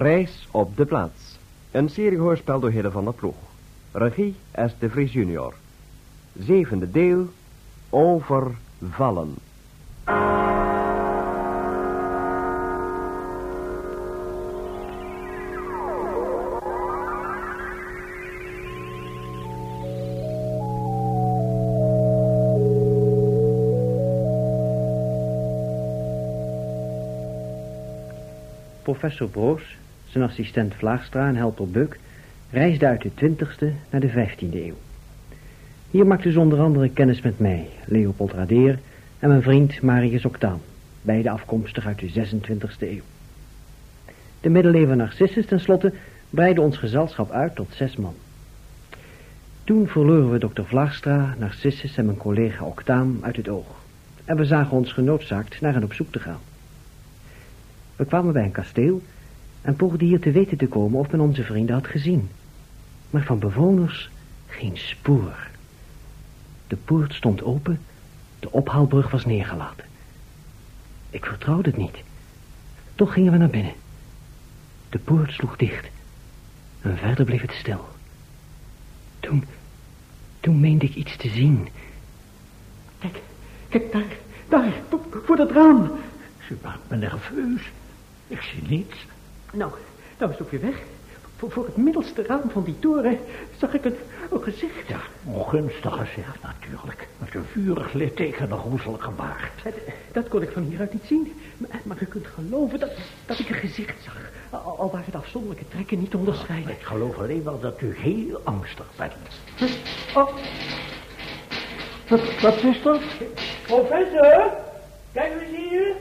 Reis op de plaats. Een seriehoorspel door Hille van der Ploeg. Regie S. de Vries junior. Zevende deel. Overvallen. Professor Broos, zijn assistent Vlaagstra en helper Buk reisden uit de 20e naar de 15e eeuw. Hier maakten ze onder andere kennis met mij, Leopold Radeer, en mijn vriend Marius Octaan, beide afkomstig uit de 26e eeuw. De middeleeuwen Narcissus tenslotte breidde ons gezelschap uit tot zes man. Toen verloren we dokter Vlaagstra, Narcissus en mijn collega Octaan uit het oog. En we zagen ons genoodzaakt naar hen op zoek te gaan. We kwamen bij een kasteel en poogden hier te weten te komen of men onze vrienden had gezien. Maar van bewoners geen spoor. De poort stond open, de ophaalbrug was neergelaten. Ik vertrouwde het niet. Toch gingen we naar binnen. De poort sloeg dicht en verder bleef het stil. Toen, toen meende ik iets te zien. Kijk, kijk daar, daar, voor dat raam. Ze maakt me nerveus. Ik zie niets. Nou, nou is het ook weer weg. Voor, voor het middelste raam van die toren zag ik een, een gezicht. Ja, ongunstig gezicht natuurlijk. Met een vurig litteken en een groezelige baard. Dat, dat kon ik van hieruit niet zien. Maar, maar u kunt geloven dat, dat ik een gezicht zag. Al, al waren de afzonderlijke trekken niet te onderscheiden. Ik geloof alleen wel dat u heel angstig bent. Oh. Wat, wat is dat? Professor, kijk eens hier.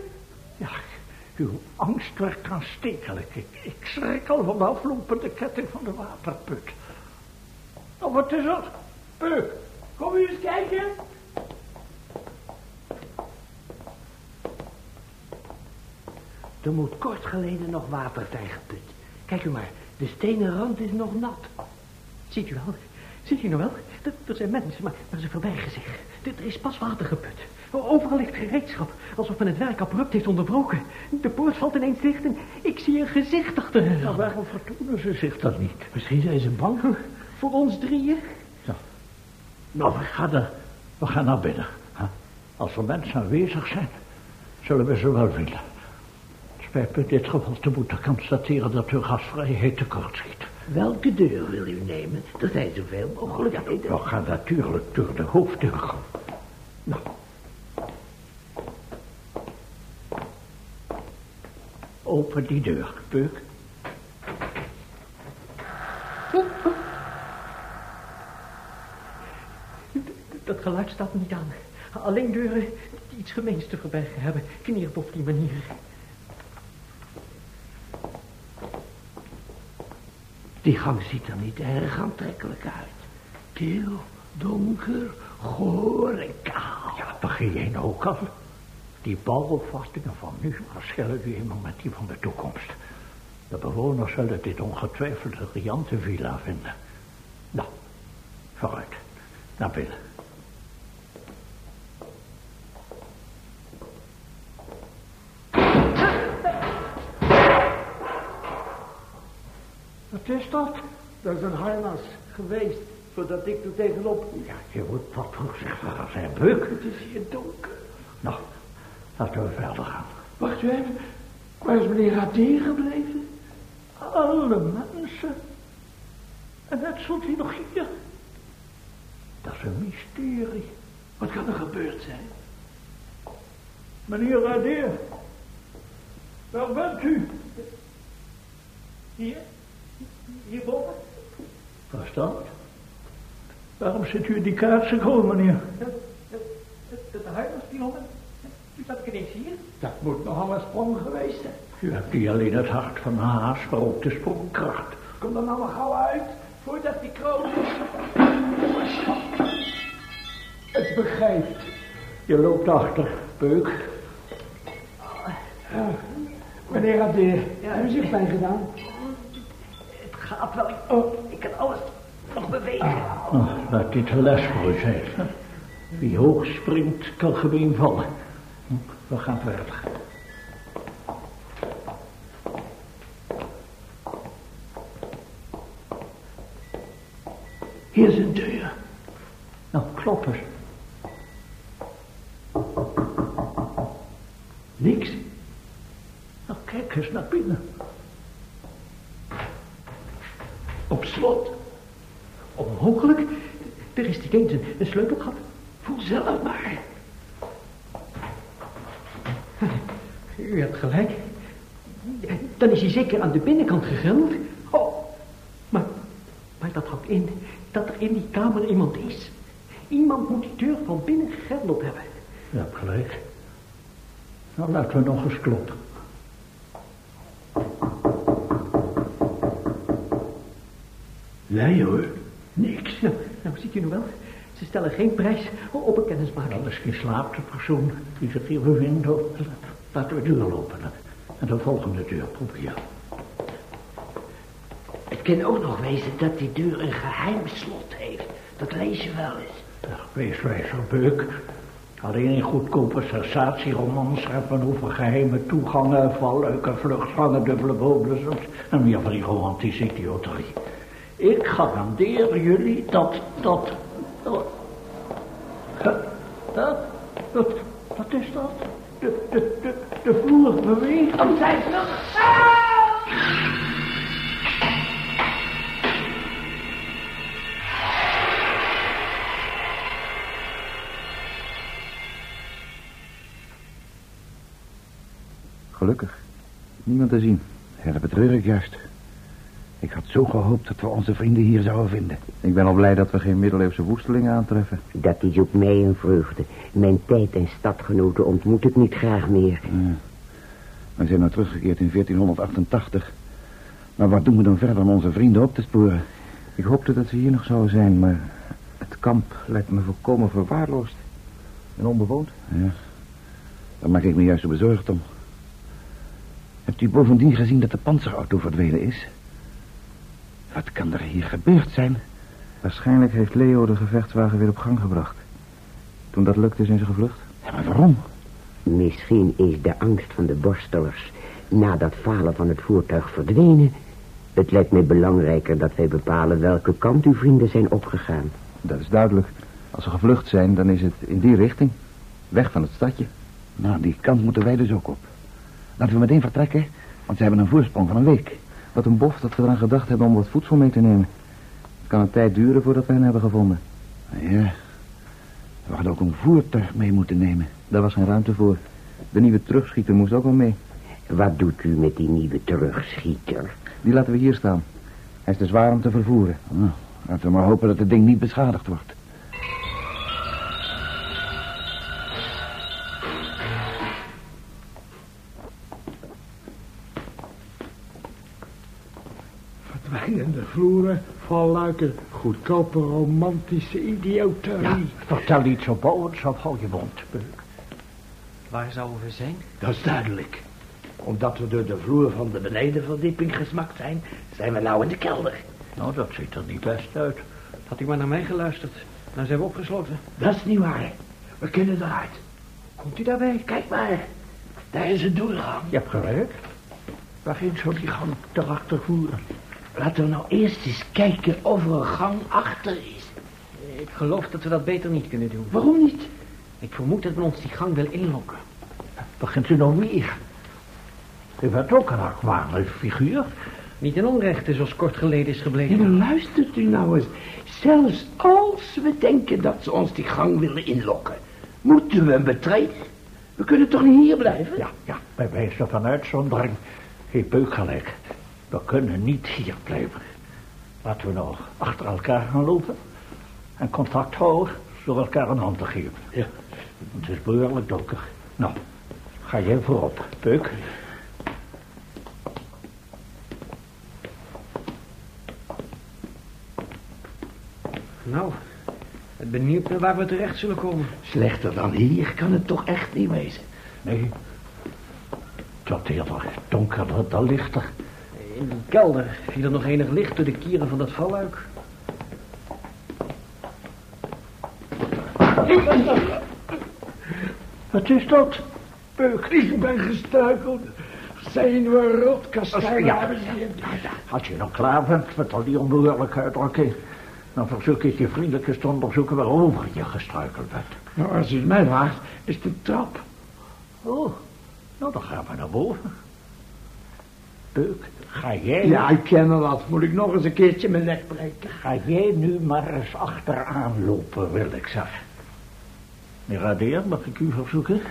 Uw angst werd aanstekelijk. Ik, ik schrik al van de aflopende ketting van de waterput. Nou, wat is er? Peuk, kom u eens kijken. Er moet kort geleden nog water zijn geput. Kijk u maar, de stenen rand is nog nat. Ziet u wel? Ziet u nou wel? Er, er zijn mensen, maar, maar ze verbergen zich. Er is pas water geput. Overal ligt gereedschap, alsof men het werk abrupt heeft onderbroken. De poort valt ineens dicht en ik zie een gezicht achter hen. Nou, waarom vertonen ze zich dan niet? Misschien zijn ze bang. Voor ons drieën? Ja. Nou, we gaan, er, we gaan naar binnen. hè. Als er mensen aanwezig zijn, zullen we ze wel vinden. Het spijt me in dit geval te moeten constateren dat uw gastvrijheid tekort schiet. Welke deur wil u nemen? Er zijn zoveel mogelijkheden. We gaan natuurlijk door de hoofddeur. Nou. Open die deur, Peuk. Dat geluid staat me niet aan. Alleen deuren die iets gemeens te verbergen hebben, knierpen op die manier. Die gang ziet er niet erg aantrekkelijk uit. Kil, donker, goor en kaal. Ja, begin jij nou ook al? Die bouwopvattingen van nu verschillen nu eenmaal met die van de toekomst. De bewoners zullen dit ongetwijfeld een riante villa vinden. Nou, vooruit. Naar binnen. Wat is dat? Dat is een harnas geweest, voordat ik er tegenop... Ja, je moet wat voorzichtiger zijn, Buk. Het is hier donker. Laten we verder gaan. Wacht u even. Waar is meneer Radier gebleven? Alle mensen. En net stond hij nog hier. Dat is een mysterie. Wat kan er gebeurd zijn? Meneer Radeer, waar bent u? Hier? Hierboven? Verstand? Waarom zit u in die kaartsenkool, meneer? Huispionnen? U zat ik ineens hier? Dat moet nogal een sprong geweest zijn. U hebt niet alleen het hart van haas, maar ook de sprongkracht. Kom er nou maar gauw uit, voordat die kroon... Het begrijpt. Je loopt achter, Beuk. Meneer Radeer, hebben ze pijn gedaan? Het gaat wel. Oh, ik kan alles nog bewegen. Nou, laat dit een les voor u zijn. Wie hoog springt, kan gemeen vallen. We gaan verder. Hier is een deur. Nou, klopper. Niks. Nou, kijk eens naar binnen. Op slot. Onmogelijk. Er is niet een, een sleutelgat. Voel zelf maar. U hebt gelijk. Dan is hij zeker aan de binnenkant gegrendeld. Oh, maar, maar dat houdt in dat er in die kamer iemand is. Iemand moet die deur van binnen gegrendeld hebben. Je hebt gelijk. Nou, laten we nog eens kloppen. Nee hoor, niks. Nou, nou ziet u nu wel. Ze stellen geen prijs op een kennismaking. Nou, misschien slaapt de persoon die zich hier bevindt. Laten we de deur openen. En de volgende deur proberen. Het kan ook nog wezen dat die deur een geheim slot heeft. Dat lees je wel eens. Ja, wees wijzer, Beuk. Alleen in goedkope sensatieromans hebben over geheime toegangen, valluiken, vluchtslangen, dubbele bodem's en meer van die romantische idioterie. Ik garandeer jullie dat, dat, dat, dat, dat, dat, wat is dat? De, de, de, de vloer beweegt. Oh, zij is nog. Gelukkig. Niemand te zien. Ja, dat betreur ik juist. Ik had zo gehoopt dat we onze vrienden hier zouden vinden. Ik ben al blij dat we geen middeleeuwse woestelingen aantreffen. Dat is ook mij een vreugde. Mijn tijd en stadgenoten ontmoet ik niet graag meer. Ja. We zijn nou teruggekeerd in 1488. Maar wat doen we dan verder om onze vrienden op te sporen? Ik hoopte dat ze hier nog zouden zijn, maar het kamp lijkt me volkomen verwaarloosd. En onbewoond. Ja, daar maak ik me juist zo bezorgd om. Hebt u bovendien gezien dat de panzerauto verdwenen is? Wat kan er hier gebeurd zijn? Waarschijnlijk heeft Leo de gevechtswagen weer op gang gebracht. Toen dat lukte zijn ze gevlucht. Ja, maar waarom? Misschien is de angst van de borstelers na dat falen van het voertuig verdwenen. Het lijkt mij belangrijker dat wij bepalen welke kant uw vrienden zijn opgegaan. Dat is duidelijk. Als ze gevlucht zijn, dan is het in die richting. Weg van het stadje. Nou, die kant moeten wij dus ook op. Laten we meteen vertrekken, want ze hebben een voorsprong van een week. Wat een bof dat we eraan gedacht hebben om wat voedsel mee te nemen. Het kan een tijd duren voordat we hen hebben gevonden. Ja, we hadden ook een voertuig mee moeten nemen. Daar was geen ruimte voor. De nieuwe terugschieter moest ook wel mee. Wat doet u met die nieuwe terugschieter? Die laten we hier staan. Hij is te zwaar om te vervoeren. Nou, laten we maar hopen dat het ding niet beschadigd wordt. Valluiken, goedkope romantische idioterie. Ja, vertel iets opbouwends of hou je mond, Beuk. Waar zouden we zijn? Dat is duidelijk. Omdat we door de vloer van de benedenverdieping gesmakt zijn, zijn we nou in de kelder. Nou, dat ziet er niet best uit. Had u maar naar mij geluisterd. Nou zijn we opgesloten. Dat is niet waar. We kunnen eruit. Komt u daarbij? Kijk maar. Daar is een doorgang. Je hebt gelijk. Waarheen zou die gang erachter voeren? Laten we nou eerst eens kijken of er een gang achter is. Ik geloof dat we dat beter niet kunnen doen. Waarom niet? Ik vermoed dat men ons die gang wil inlokken. Begint u nou weer? U bent ook een akwaardig figuur. Niet in onrechte, zoals kort geleden is Ja, gebleken. maar luistert u nou eens. Zelfs als we denken dat ze ons die gang willen inlokken, moeten we hem betreden. We kunnen toch niet hier blijven? Ja, ja, bij wijze van uitzondering heeft Beuk gelijk. We kunnen niet hier blijven. Laten we nou achter elkaar gaan lopen. En contact houden door elkaar een hand te geven. Ja. Het is behoorlijk donker. Nou, ga jij voorop, Beuk. Nou, ik ben benieuwd naar waar we terecht zullen komen. Slechter dan hier kan het toch echt niet wezen. Nee. Tot eerder donkerder dan lichter. In die kelder viel er nog enig licht door de kieren van dat valluik. Wat is dat? Beuk, ik ben gestruikeld. Zenuwen, rot, kastijn. Ja, ja, ja. Als je nog klaar bent met al die onbehoorlijke uitdrukking... dan verzoek ik je vriendelijk eens te onderzoeken waarover je gestruikeld bent. Nou, als u het mij vraagt, is een trap. Oh, nou dan gaan we naar boven. Ga jij... Ja, ik ken wel wat. Moet ik nog eens een keertje mijn nek breken? Ga jij nu maar eens achteraan lopen, wil ik zeggen. Miradeer, mag ik u verzoeken?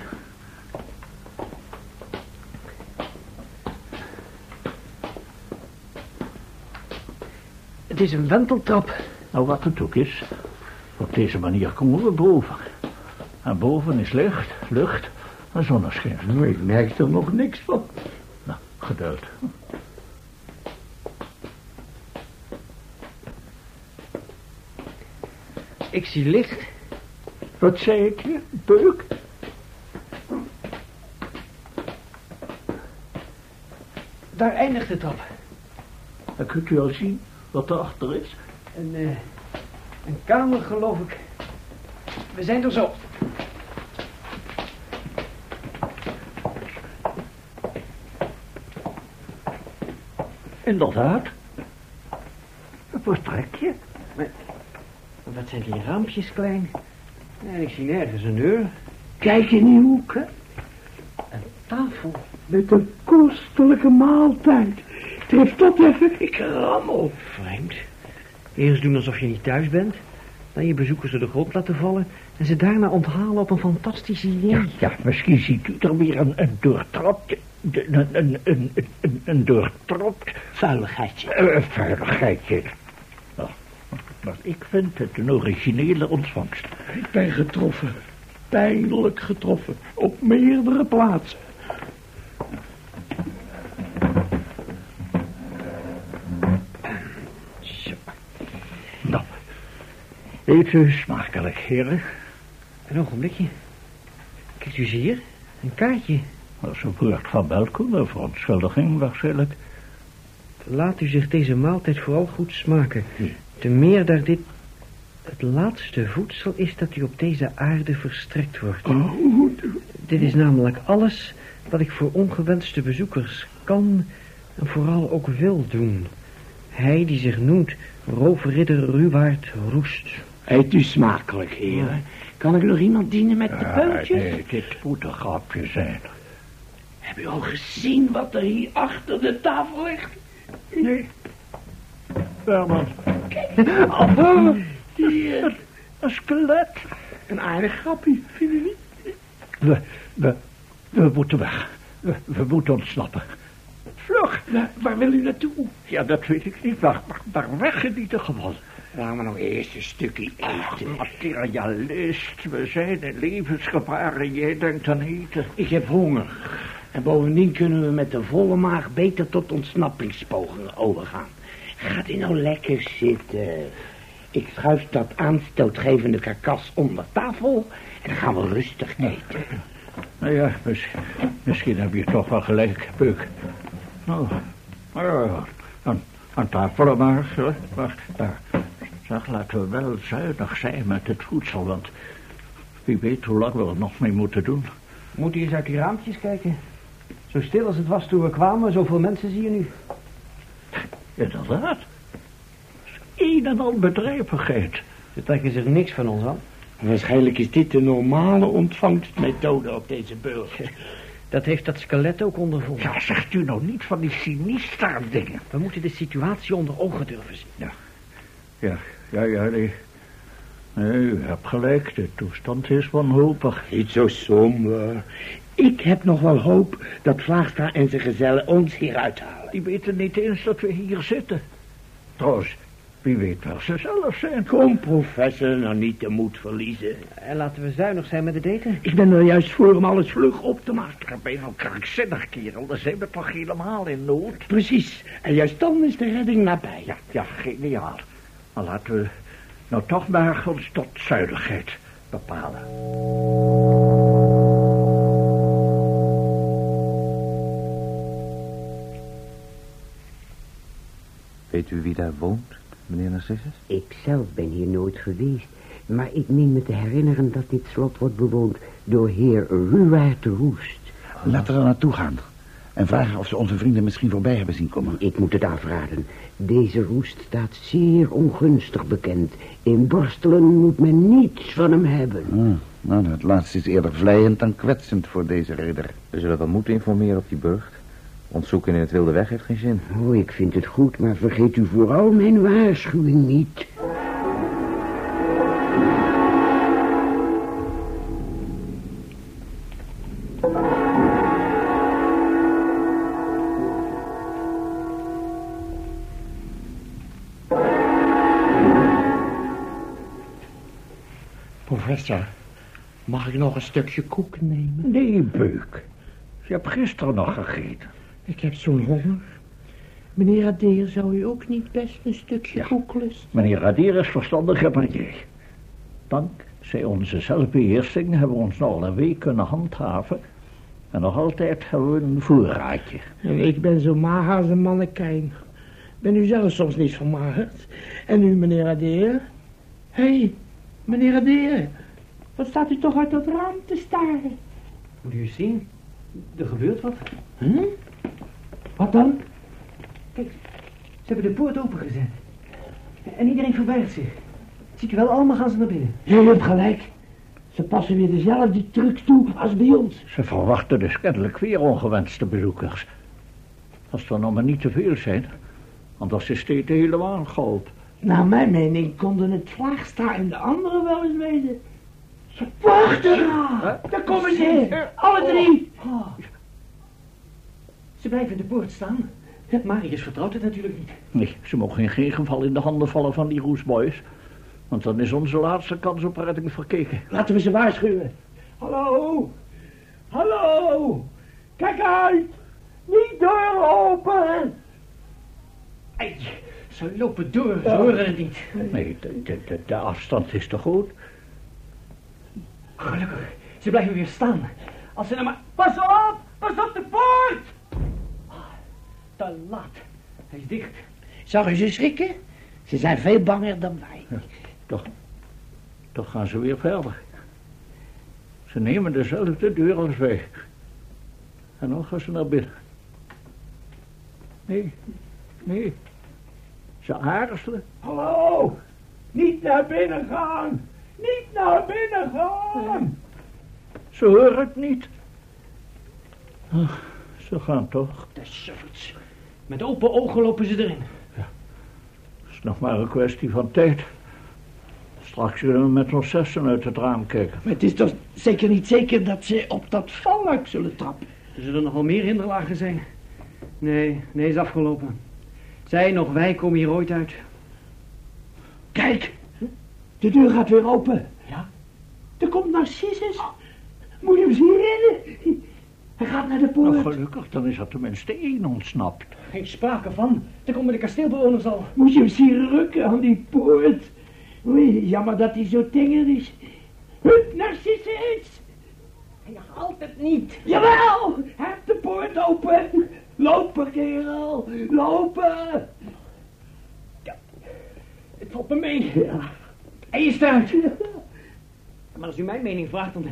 Het is een wenteltrap. Nou, wat het ook is. Op deze manier komen we boven. En boven is licht, lucht en zonneschijn. Nou, ik merk er nog niks van. Nou, geduld. Ik zie licht. Wat zei ik je, Beuk? Daar eindigt de trap. Dan kunt u al zien wat erachter is. Een, eh, een kamer, geloof ik. We zijn er zo. Inderdaad. Een vertrekje. Wat zijn die raampjes klein? En ik zie nergens een deur. Kijk in die hoek, hè. Tafel. Met een kostelijke maaltijd. Tref dat even, ik rammel. Vreemd. Eerst doen alsof je niet thuis bent. Dan je bezoekers door de grond laten vallen. En ze daarna onthalen op een fantastisch idee. Ja, ja, misschien ziet u er weer een, een doortrapt... Een, een, een, een, een, een doortrapt... Vuiligheidje. eh, veiligheidje. Nou, maar ik vind het een originele ontvangst. Ik ben getroffen. Pijnlijk getroffen. Op meerdere plaatsen. Zo. Nou, eet u smakelijk, heren. Een ogenblikje. Kijkt u eens hier. Een kaartje. Dat is een woord van welkom, een verontschuldiging waarschijnlijk. Laat u zich deze maaltijd vooral goed smaken. Te meer daar dit het laatste voedsel is dat u op deze aarde verstrekt wordt. Dit is namelijk alles wat ik voor ongewenste bezoekers kan en vooral ook wil doen. Hij die zich noemt roofridder Ruwaard Roest. Eet u smakelijk, heren. Kan ik nog iemand dienen met de peultjes? nee, dit moet een grapje zijn. Heb u al gezien wat er hier achter de tafel ligt? Nee. Herman, Oh, hier. een skelet. Een aardig grapje, vind je niet? We, we, we moeten weg. We, we moeten ontsnappen. Vlug. Waar, waar wil u naartoe? Ja, dat weet ik niet, maar, maar, maar weg in ieder geval. Laten we nog eerst een stukje Ach, eten. materialist, we zijn in levensgevaar en jij denkt aan eten. Ik heb honger. En bovendien kunnen we met de volle maag beter tot ontsnappingspogingen overgaan. Gaat u nou lekker zitten. Ik schuif dat aanstootgevende karkas onder tafel en dan gaan we rustig eten. Nou ja, misschien, misschien heb je toch wel gelijk, Beuk. Nou, nou ja, aan, aan tafel maar. Wacht, daar. Zeg, laten we wel zuinig zijn met het voedsel, want wie weet hoe lang we er nog mee moeten doen. Moet u eens uit die raampjes kijken. Zo stil als het was toen we kwamen, zoveel mensen zie je nu. Inderdaad. Een en al bedrijvigheid. Ze trekken zich niks van ons aan. Waarschijnlijk is dit de normale ontvangstmethode op deze beurs. Dat heeft dat skelet ook ondervonden. Ja, zegt u nou niet van die sinistra dingen. We moeten de situatie onder ogen durven zien. Ja, ja, ja, nee. Nee, u hebt gelijk, de toestand is wanhopig. Niet zo somber. Ik heb nog wel hoop dat Vlaagstra en zijn gezellen ons hier uithalen. Die weten niet eens dat we hier zitten. Trouwens, wie weet waar ze zelf zijn. Kom, professor, nou niet de moed verliezen. En laten we zuinig zijn met het eten. Ik ben er juist voor om alles vlug op te maken. Ik ben je nou krankzinnig, kerel. Dan zijn we toch helemaal in nood. Precies. En juist dan is de redding nabij. Ja, ja, geniaal. Maar laten we nou toch maar ons tot zuinigheid bepalen. Weet u wie daar woont, meneer Narcissus? Ik zelf ben hier nooit geweest. Maar ik meen me te herinneren dat dit slot wordt bewoond door heer Ruwaard de Roest. Laten we er naartoe gaan. En vragen of ze onze vrienden misschien voorbij hebben zien komen. Ik moet het afraden. Deze roest staat zeer ongunstig bekend. In Borstelen moet men niets van hem hebben. Ah, nou, het laatste is eerder vleiend dan kwetsend voor deze ridder. We zullen wel moeten informeren op die burcht. Ontzoeken in het wilde weg heeft geen zin. Oh, ik vind het goed, maar vergeet u vooral mijn waarschuwing niet. Professor, mag ik nog een stukje koek nemen? Nee, Beuk. Je hebt gisteren nog gegeten. Ik heb zo'n honger. Meneer Adair, zou u ook niet best een stukje Ja. koek lusten? Meneer Radier is verstandiger dan jij. Dankzij onze zelfbeheersing hebben we ons nog al een week kunnen handhaven. En nog altijd hebben we een voorraadje. En ik ben zo mager als een mannekijn. Ben u zelf soms niet vermagerd? En u, meneer Adair? Hé, hey, meneer Adair. Wat staat u toch uit dat raam te staren? Moet u eens zien. Er gebeurt wat. Hm? Wat dan? Kijk, ze hebben de poort opengezet. En iedereen verbergt zich. Ziet u wel, allemaal gaan ze naar binnen. Ja, u hebt gelijk. Ze passen weer dezelfde trucs toe als bij ons. Ze verwachten dus kennelijk weer ongewenste bezoekers. Als er nog maar niet te veel zijn, anders is dit helemaal goud. Naar mijn mening konden het Vlaagstra en de anderen wel eens weten. Wacht er! Daar komen ze! Alle drie! Oh. Ze blijven in de poort staan. Marius vertrouwt het natuurlijk niet. Nee, ze mogen in geen geval in de handen vallen van die roesboys. Want dan is onze laatste kans op redding verkeken. Laten we ze waarschuwen. Hallo! Hallo! Kijk uit! Niet doorlopen! Ei, ze lopen door, ze horen het niet. Nee, de, de, de, de afstand is te groot. Gelukkig, ze blijven weer staan. Als ze nou maar... Pas op! Te laat. Hij is dicht. Zag u ze schrikken? Ze zijn veel banger dan wij. Toch, toch gaan ze weer verder. Ze nemen dezelfde deur als wij. En dan gaan ze naar binnen. Nee, nee. Ze aarzelen. Hallo! Niet naar binnen gaan! Niet naar binnen gaan! Ze horen het niet. Ach, ze gaan toch. De sufferts. Met open ogen lopen ze erin. Het is nog maar een kwestie van tijd. Straks zullen we met ons zessen uit het raam kijken. Maar het is toch zeker niet zeker dat ze op dat valluik zullen trappen? Er zullen nog wel meer hinderlagen zijn. Nee, nee, is afgelopen. Zij nog wij komen hier ooit uit. Kijk! De deur gaat weer open. Ja? Er komt Narcissus. Moet je hem zien rennen? Hij gaat naar de poort. Nou, gelukkig, dan is er tenminste één ontsnapt. Geen sprake van. Dan komen de kasteelbewoners al. Moet je hem zien rukken aan die poort. Oei, jammer dat hij zo tenger is. Hup, Narcissus! Hij haalt het niet. Jawel! Heeft de poort open. Lopen, kerel. Lopen. Het valt me mee. Ja. Hij is eruit. Maar als u mijn mening vraagt, dan,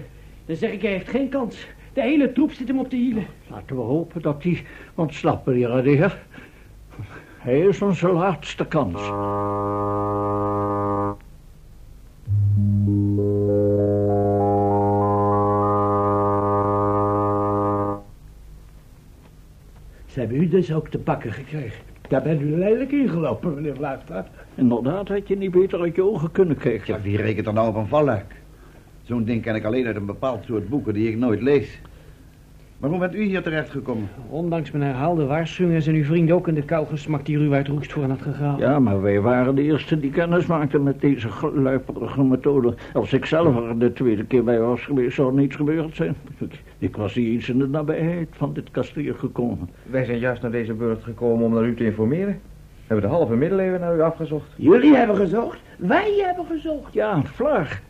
dan zeg ik hij heeft geen kans. De hele troep zit hem op de hielen. Laten we hopen dat hij ontsnapt, meneer Adair. Hij is onze laatste kans. Ze hebben u dus ook te pakken gekregen. Daar bent u lelijk ingelopen, meneer Vlaagstraat. Inderdaad had je niet beter uit je ogen kunnen kijken. Ja, wie rekent er nou op een valluik? Zo'n ding ken ik alleen uit een bepaald soort boeken die ik nooit lees. Waarom bent u hier terechtgekomen? Ondanks mijn herhaalde waarschuwingen zijn uw vrienden ook in de kou gesmakt die ruw uit roest voor had gegraven. Ja, maar wij waren de eerste die kennis maakten met deze gluiperige methode. Als ik zelf er de tweede keer bij was geweest, zou er niets gebeurd zijn. Ik, ik was niet eens in de nabijheid van dit kasteel gekomen. Wij zijn juist naar deze burcht gekomen om naar u te informeren. We hebben de halve middeleeuwen naar u afgezocht. Jullie hebben gezocht. Wij hebben gezocht. Ja, Vlaag.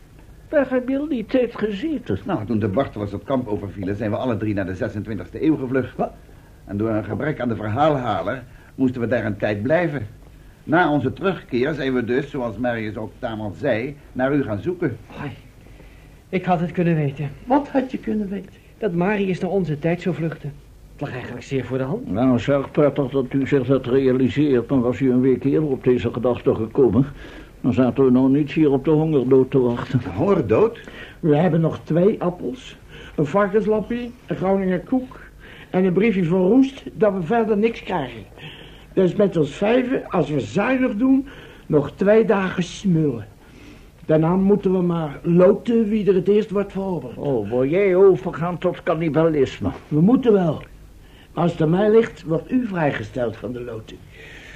Waar heb je al die tijd gezeten? Nou, toen de Bartelers het kamp overvielen, zijn we alle drie naar de 26e eeuw gevlucht. En door een gebrek aan de verhaalhaler moesten we daar een tijd blijven. Na onze terugkeer zijn we dus, zoals Marius ook tamelijk zei, naar u gaan zoeken. Ai, Ik had het kunnen weten. Wat had je kunnen weten? Dat Marius naar onze tijd zou vluchten. Het lag eigenlijk zeer voor de hand. Nou, zeg prettig dat u zich dat realiseert. Dan was u een week eerder op deze gedachte gekomen. Dan zaten we nog niet hier op de hongerdood te wachten. Hongerdood? We hebben nog twee appels, een varkenslappie, een Groninger koek en een briefje van Roest dat we verder niks krijgen. Dus met ons vijven, als we zuinig doen, nog twee dagen smullen. Daarna moeten we maar loten wie er het eerst wordt veroverd. Oh, wil jij overgaan tot cannibalisme? We moeten wel. Als het aan mij ligt, wordt u vrijgesteld van de loten.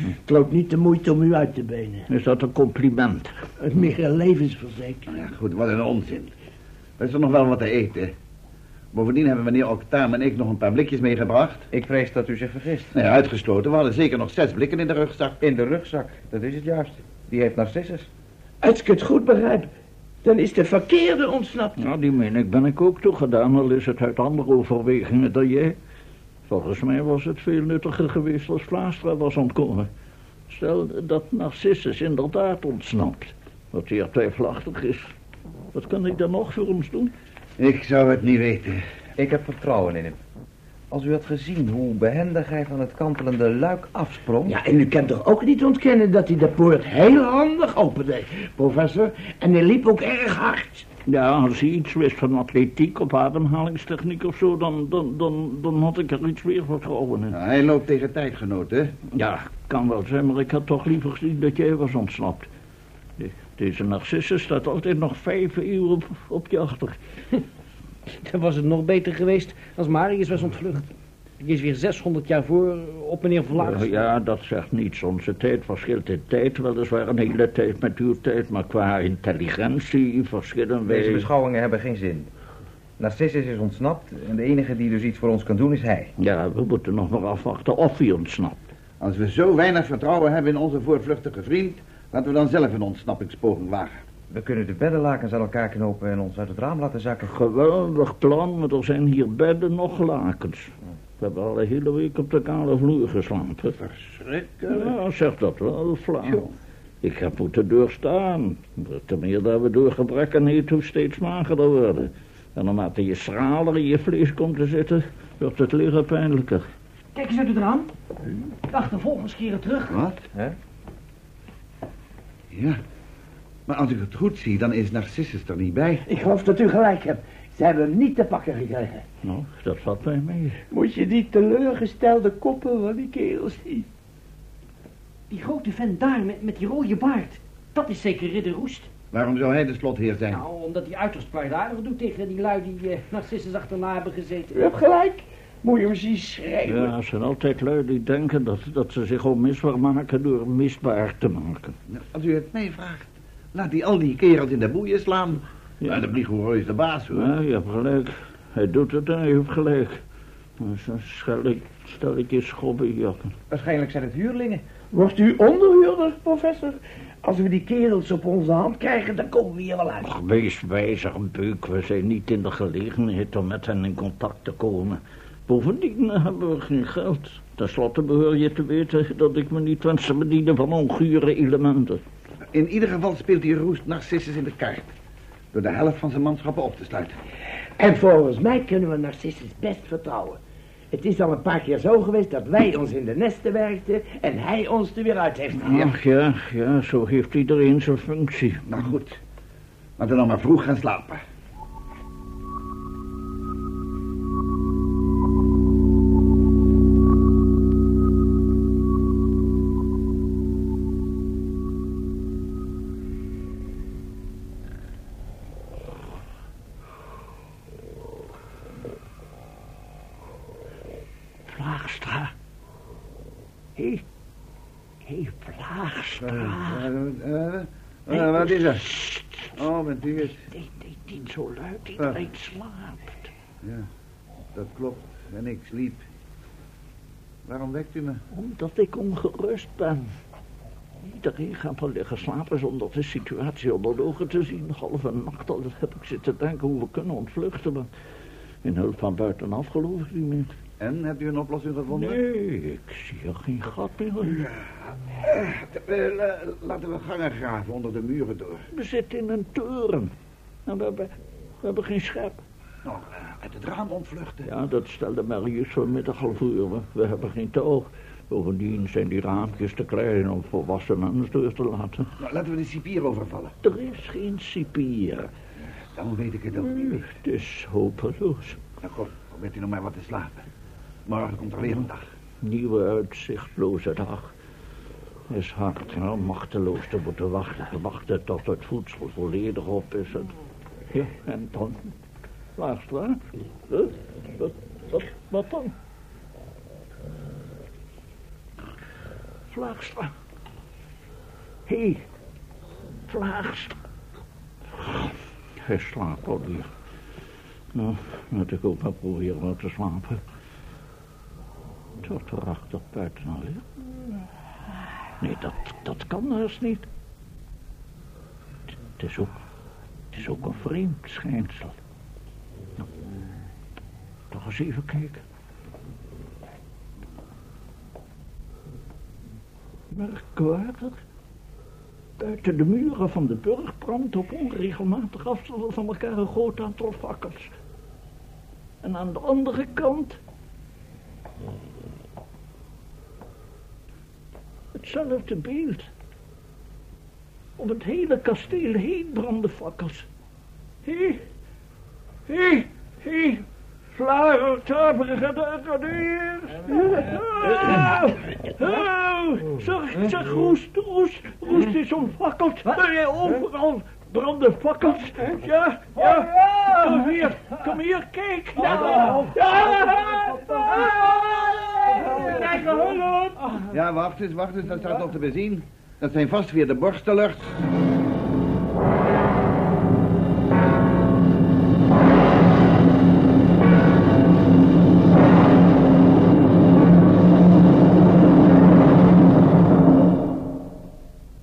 Het loopt niet de moeite om u uit te benen. Is dat een compliment? Het meer een levensverzekering. Ja, goed, wat een onzin. Er is er nog wel wat te eten. Bovendien hebben meneer Octaam en ik nog een paar blikjes meegebracht. Ik vrees dat u zich vergist. Ja, uitgesloten. We hadden zeker nog zes blikken in de rugzak. In de rugzak, dat is het juist. Die heeft Narcissus. Als ik het goed begrijp, dan is de verkeerde ontsnapt. Nou, die mening ben ik ook toegedaan, al is het uit andere overwegingen dan jij. Volgens mij was het veel nuttiger geweest als Vlaastra was ontkomen. Stel dat Narcissus inderdaad ontsnapt, wat zeer twijfelachtig is. Wat kan ik dan nog voor ons doen? Ik zou het niet weten. Ik heb vertrouwen in hem. Als u had gezien hoe behendig hij van het kantelende luik afsprong... Ja, en u kan toch ook niet ontkennen dat hij de poort heel handig opende, professor. En hij liep ook erg hard. Ja, als hij iets wist van atletiek of ademhalingstechniek of zo, dan, dan, dan, dan had ik er iets meer vertrouwen in. Nou, hij loopt tegen tijdgenoten. Ja, kan wel zijn, maar ik had toch liever gezien dat jij was ontsnapt. De- Deze Narcissus staat altijd nog vijf uur op, op je achter. Dan was het nog beter geweest als Marius was ontvlucht. Die is weer 600 jaar voor op meneer Vlaams. Ja, dat zegt niets. Onze tijd verschilt in tijd weliswaar een hele tijd met uw tijd, maar qua intelligentie verschillen wij... Deze beschouwingen hebben geen zin. Narcissus is ontsnapt en de enige die dus iets voor ons kan doen is hij. Ja, we moeten nog maar afwachten of hij ontsnapt. Als we zo weinig vertrouwen hebben in onze voorvluchtige vriend... laten we dan zelf een ontsnappingspoging wagen. We kunnen de beddenlakens aan elkaar knopen en ons uit het raam laten zakken. Geweldig plan, maar er zijn hier bedden nog lakens. We hebben al de hele week op de kale vloer geslapen. Verschrikkelijk. Ja, zeg dat wel, flauw. Ik heb moeten doorstaan. Te meer dat we door gebrek aan eten steeds magerder worden. En naarmate je schraler in je vlees komt te zitten, wordt het liggen pijnlijker. Kijk eens uit het raam. De achtervolgers keren terug. Wat? Hè? Ja. Maar als ik het goed zie, dan is Narcissus er niet bij. Ik geloof dat u gelijk hebt. Ze hebben hem niet te pakken gekregen. Nou, dat valt mij mee. Moet je die teleurgestelde koppen van die kerels zien? Die grote vent daar met, met die rode baard. Dat is zeker Ridder Roest. Waarom zou hij de slotheer zijn? Nou, omdat hij uiterst kwaadaardig doet tegen die lui die eh, Narcissus achterna hebben gezeten. U hebt gelijk. Moet je hem zien schrijven. Ja, er zijn altijd lui die denken dat, dat ze zich onmisbaar maken door misbaar te maken. Nou, als u het mij vraagt, laat hij al die kerels in de boeien slaan. Ja, de Brigouroy is de baas, hoor. Ja, je hebt gelijk. Hij doet het en hij heeft gelijk. Maar Zo'n stelletje schobbenjakken. Waarschijnlijk zijn het huurlingen. Wordt u onderhuurder, professor? Als we die kerels op onze hand krijgen, dan komen we hier wel uit. Ach, wees wijzer, Beuk. We zijn niet in de gelegenheid om met hen in contact te komen. Bovendien hebben we geen geld. Ten slotte behoor je te weten dat ik me niet wens te bedienen van ongure elementen. In ieder geval speelt die roest Narcissus in de kaart. Door de helft van zijn manschappen op te sluiten. En volgens mij kunnen we Narcissus best vertrouwen. Het is al een paar keer zo geweest dat wij ons in de nesten werkten en hij ons er weer uit heeft gehaald. Ach ja, ja, zo heeft iedereen zijn functie. Nou goed, laten we dan maar vroeg gaan slapen. Eh, eh, eh, wat is er? Oh, bent u het? Nee, nee, niet zo luid, iedereen slaapt. Ja, dat klopt. En ik sliep. Waarom wekt u me? Omdat ik ongerust ben. Iedereen gaat wel liggen slapen zonder de situatie onder de ogen te zien. Halve nacht al heb ik zitten denken hoe we kunnen ontvluchten. Maar in hulp van buitenaf geloof ik niet meer. En, hebt u een oplossing gevonden? Nee, ik zie er geen gat meer. Eh, la- laten we gangen graven onder de muren door. We zitten in een toren. En we hebben, we hebben geen schep. nog eh, uit het raam ontvluchten. Ja, dat stelde Marius vanmiddag al voor. We hebben geen toog. Bovendien zijn die raampjes te klein om volwassenen door te laten. Nou, laten we de cipier overvallen. Er is geen cipier. Dan weet ik het ook niet. Het is hopeloos. Nou kom, probeert u nog maar wat te slapen. Er weer een dag. Nieuwe uitzichtloze dag. Is hard, machteloos te moeten wachten. Wachten tot het voedsel volledig op is. En, dan? Laagstra? Huh? Wat, wat, dan? Vlaagstra. Hé, hey, Vlaagstra. Hij slaapt alweer. Nou, moet ik ook maar proberen te slapen. Tot buiten alweer. Nee, dat, dat kan dus niet. Het, is ook, is ook een vreemd schijnsel. Nou, toch eens even kijken. Merkwaardig. Buiten de muren van de burg brandt op onregelmatig afstanden van elkaar een groot aantal fakkels. En aan de andere kant... Hetzelfde beeld. Om het hele kasteel heen branden fakkels. Hé, hé, hé, Vlager, taperige deur. Oh, zeg, zeg, roest, roest, roest is omfakkeld. Overal branden fakkels. Ja, ja, kom hier, kom hier, kijk. Ja, Kijk, hulp. Ja, wacht eens, wacht eens, dat staat nog te bezien. Dat zijn vast weer de borstelers.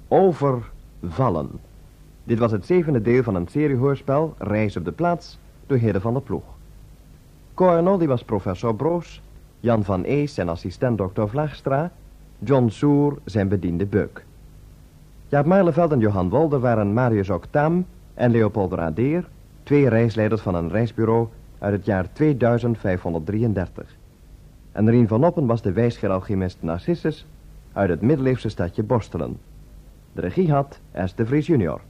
Overvallen. Dit was het zevende deel van een seriehoorspel Reis op de plaats door Hidde van der Ploeg. Coronel die was professor Broos, Jan van Ees zijn assistent dokter Vlaagstra, John Soer zijn bediende Beuk. Jaap Marleveld en Johan Wolde waren Marius Octaam en Leopold Radeer, twee reisleiders van een reisbureau uit het jaar 2533. En Rien van Oppen was de wijsgeer-alchemist Narcissus uit het middeleeuwse stadje Borstelen. De regie had S. de Vries junior.